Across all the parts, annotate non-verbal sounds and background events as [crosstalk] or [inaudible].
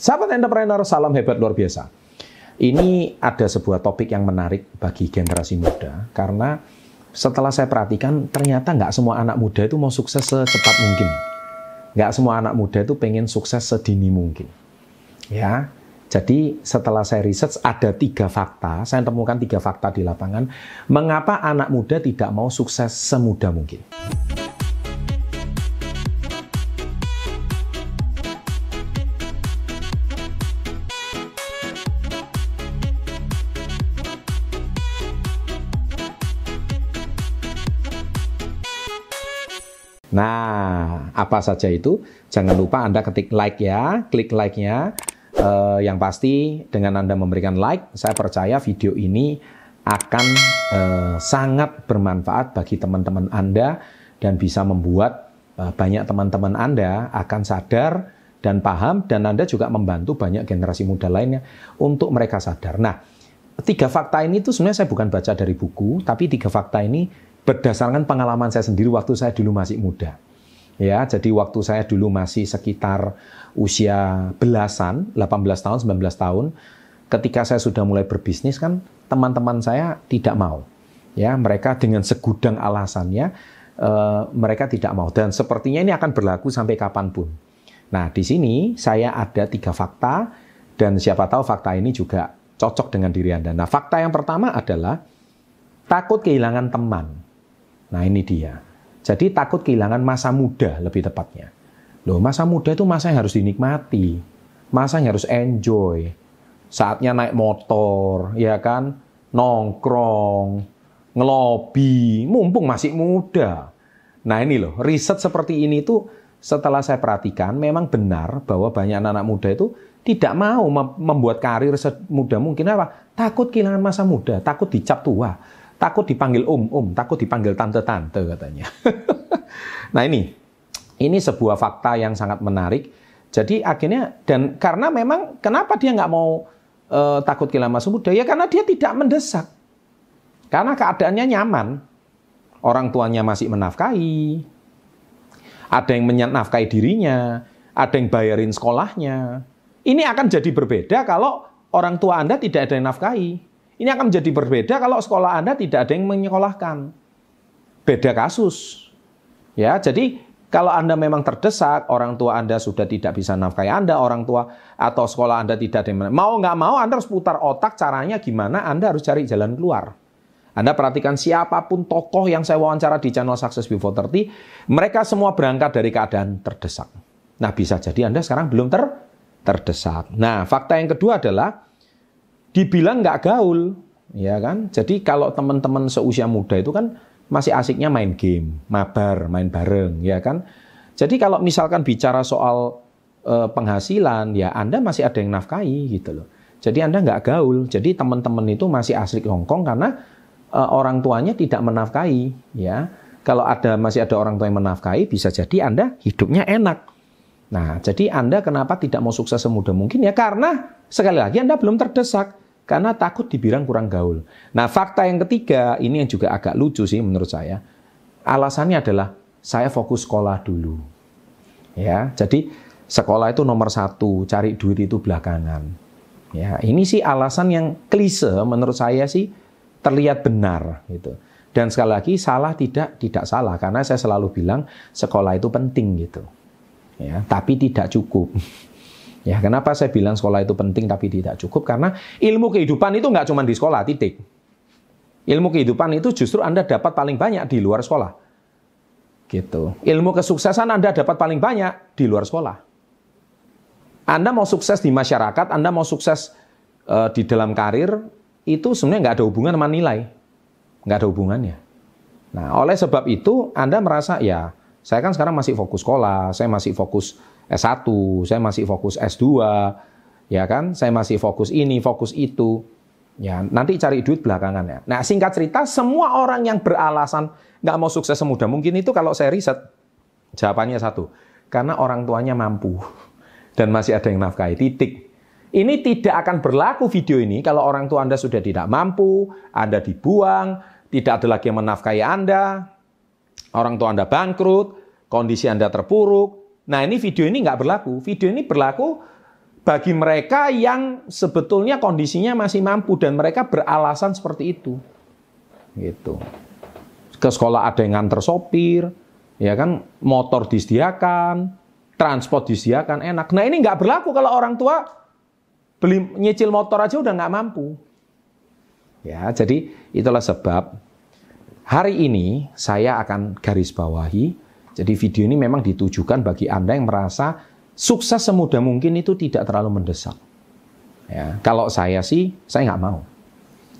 Sahabat entrepreneur, salam hebat luar biasa. Ini ada sebuah topik yang menarik bagi generasi muda karena setelah saya perhatikan ternyata nggak semua anak muda itu mau sukses secepat mungkin. Nggak semua anak muda itu pengen sukses sedini mungkin. Ya, jadi setelah saya research ada tiga fakta, saya temukan tiga fakta di lapangan, mengapa anak muda tidak mau sukses semudah mungkin. Nah, apa saja itu? Jangan lupa Anda ketik like ya, klik like-nya. Uh, yang pasti dengan Anda memberikan like, saya percaya video ini akan uh, sangat bermanfaat bagi teman-teman Anda dan bisa membuat uh, banyak teman-teman Anda akan sadar dan paham dan Anda juga membantu banyak generasi muda lainnya untuk mereka sadar. Nah, tiga fakta ini tuh sebenarnya saya bukan baca dari buku, tapi tiga fakta ini berdasarkan pengalaman saya sendiri waktu saya dulu masih muda. Ya, jadi waktu saya dulu masih sekitar usia belasan, 18 tahun, 19 tahun, ketika saya sudah mulai berbisnis kan teman-teman saya tidak mau. Ya, mereka dengan segudang alasannya uh, mereka tidak mau dan sepertinya ini akan berlaku sampai kapan pun. Nah, di sini saya ada tiga fakta dan siapa tahu fakta ini juga cocok dengan diri Anda. Nah, fakta yang pertama adalah takut kehilangan teman. Nah ini dia. Jadi takut kehilangan masa muda lebih tepatnya. Loh masa muda itu masa yang harus dinikmati. Masa yang harus enjoy. Saatnya naik motor, ya kan? Nongkrong, ngelobi, mumpung masih muda. Nah ini loh, riset seperti ini tuh setelah saya perhatikan memang benar bahwa banyak anak-anak muda itu tidak mau membuat karir semudah mungkin apa? Takut kehilangan masa muda, takut dicap tua Takut dipanggil om-om, takut dipanggil tante-tante katanya. [laughs] nah ini, ini sebuah fakta yang sangat menarik. Jadi akhirnya dan karena memang kenapa dia nggak mau uh, takut kehilangan masa muda ya karena dia tidak mendesak. Karena keadaannya nyaman. Orang tuanya masih menafkahi. Ada yang menafkahi dirinya, ada yang bayarin sekolahnya. Ini akan jadi berbeda kalau orang tua Anda tidak ada yang nafkahi. Ini akan menjadi berbeda kalau sekolah Anda tidak ada yang menyekolahkan. Beda kasus. Ya, jadi kalau Anda memang terdesak, orang tua Anda sudah tidak bisa nafkahi Anda, orang tua atau sekolah Anda tidak ada yang mau nggak mau Anda harus putar otak caranya gimana Anda harus cari jalan keluar. Anda perhatikan siapa pun tokoh yang saya wawancara di channel Success Before 30, mereka semua berangkat dari keadaan terdesak. Nah, bisa jadi Anda sekarang belum ter terdesak. Nah, fakta yang kedua adalah dibilang nggak gaul, ya kan? Jadi kalau teman-teman seusia muda itu kan masih asiknya main game, mabar, main bareng, ya kan? Jadi kalau misalkan bicara soal e, penghasilan, ya Anda masih ada yang nafkahi gitu loh. Jadi Anda nggak gaul. Jadi teman-teman itu masih asik longkong karena e, orang tuanya tidak menafkahi, ya. Kalau ada masih ada orang tua yang menafkahi, bisa jadi Anda hidupnya enak. Nah, jadi Anda kenapa tidak mau sukses semudah mungkin? Ya karena sekali lagi Anda belum terdesak. Karena takut dibilang kurang gaul. Nah, fakta yang ketiga, ini yang juga agak lucu sih menurut saya. Alasannya adalah saya fokus sekolah dulu. Ya, jadi sekolah itu nomor satu, cari duit itu belakangan. Ya, ini sih alasan yang klise menurut saya sih terlihat benar gitu. Dan sekali lagi salah tidak tidak salah karena saya selalu bilang sekolah itu penting gitu. Ya, tapi tidak cukup. [laughs] Ya, kenapa saya bilang sekolah itu penting tapi tidak cukup? Karena ilmu kehidupan itu nggak cuma di sekolah, titik. Ilmu kehidupan itu justru Anda dapat paling banyak di luar sekolah. Gitu. Ilmu kesuksesan Anda dapat paling banyak di luar sekolah. Anda mau sukses di masyarakat, Anda mau sukses uh, di dalam karir, itu sebenarnya nggak ada hubungan sama nilai. Nggak ada hubungannya. Nah, oleh sebab itu Anda merasa, ya, saya kan sekarang masih fokus sekolah, saya masih fokus S1, saya masih fokus S2, ya kan? Saya masih fokus ini, fokus itu. Ya, nanti cari duit belakangan ya. Nah, singkat cerita, semua orang yang beralasan nggak mau sukses semudah mungkin itu kalau saya riset, jawabannya satu. Karena orang tuanya mampu [laughs] dan masih ada yang nafkahi. Titik. Ini tidak akan berlaku video ini kalau orang tua Anda sudah tidak mampu, Anda dibuang, tidak ada lagi yang menafkahi Anda, orang tua Anda bangkrut, kondisi Anda terpuruk, Nah ini video ini nggak berlaku. Video ini berlaku bagi mereka yang sebetulnya kondisinya masih mampu dan mereka beralasan seperti itu. Gitu. Ke sekolah ada yang nganter sopir, ya kan, motor disediakan, transport disediakan enak. Nah ini nggak berlaku kalau orang tua beli nyicil motor aja udah nggak mampu. Ya, jadi itulah sebab hari ini saya akan garis bawahi. Jadi video ini memang ditujukan bagi Anda yang merasa sukses semudah mungkin itu tidak terlalu mendesak. Ya, kalau saya sih, saya nggak mau.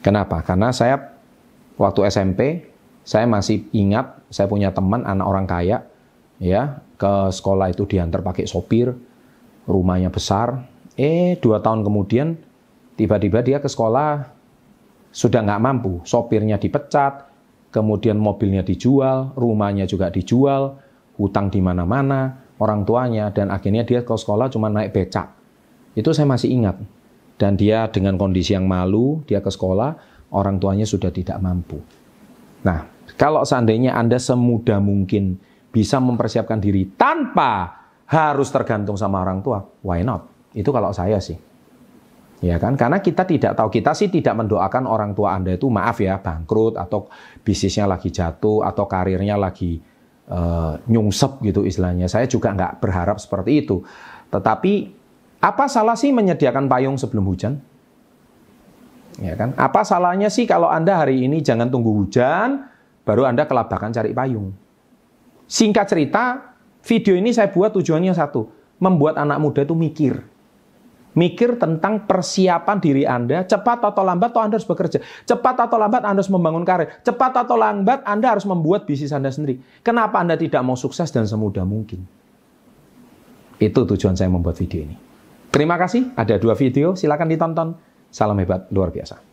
Kenapa? Karena saya waktu SMP, saya masih ingat saya punya teman anak orang kaya, ya ke sekolah itu diantar pakai sopir, rumahnya besar. Eh dua tahun kemudian tiba-tiba dia ke sekolah sudah nggak mampu, sopirnya dipecat, kemudian mobilnya dijual, rumahnya juga dijual, hutang di mana-mana, orang tuanya dan akhirnya dia ke sekolah cuma naik becak. Itu saya masih ingat. Dan dia dengan kondisi yang malu, dia ke sekolah, orang tuanya sudah tidak mampu. Nah, kalau seandainya Anda semudah mungkin bisa mempersiapkan diri tanpa harus tergantung sama orang tua, why not? Itu kalau saya sih. Ya kan? Karena kita tidak tahu, kita sih tidak mendoakan orang tua Anda itu maaf ya, bangkrut atau bisnisnya lagi jatuh atau karirnya lagi uh, nyungsep gitu istilahnya. Saya juga nggak berharap seperti itu. Tetapi apa salah sih menyediakan payung sebelum hujan? Ya kan? Apa salahnya sih kalau Anda hari ini jangan tunggu hujan, baru Anda kelabakan cari payung? Singkat cerita, video ini saya buat tujuannya satu, membuat anak muda itu mikir mikir tentang persiapan diri Anda, cepat atau lambat atau Anda harus bekerja. Cepat atau lambat Anda harus membangun karir. Cepat atau lambat Anda harus membuat bisnis Anda sendiri. Kenapa Anda tidak mau sukses dan semudah mungkin? Itu tujuan saya membuat video ini. Terima kasih, ada dua video, silakan ditonton. Salam hebat, luar biasa.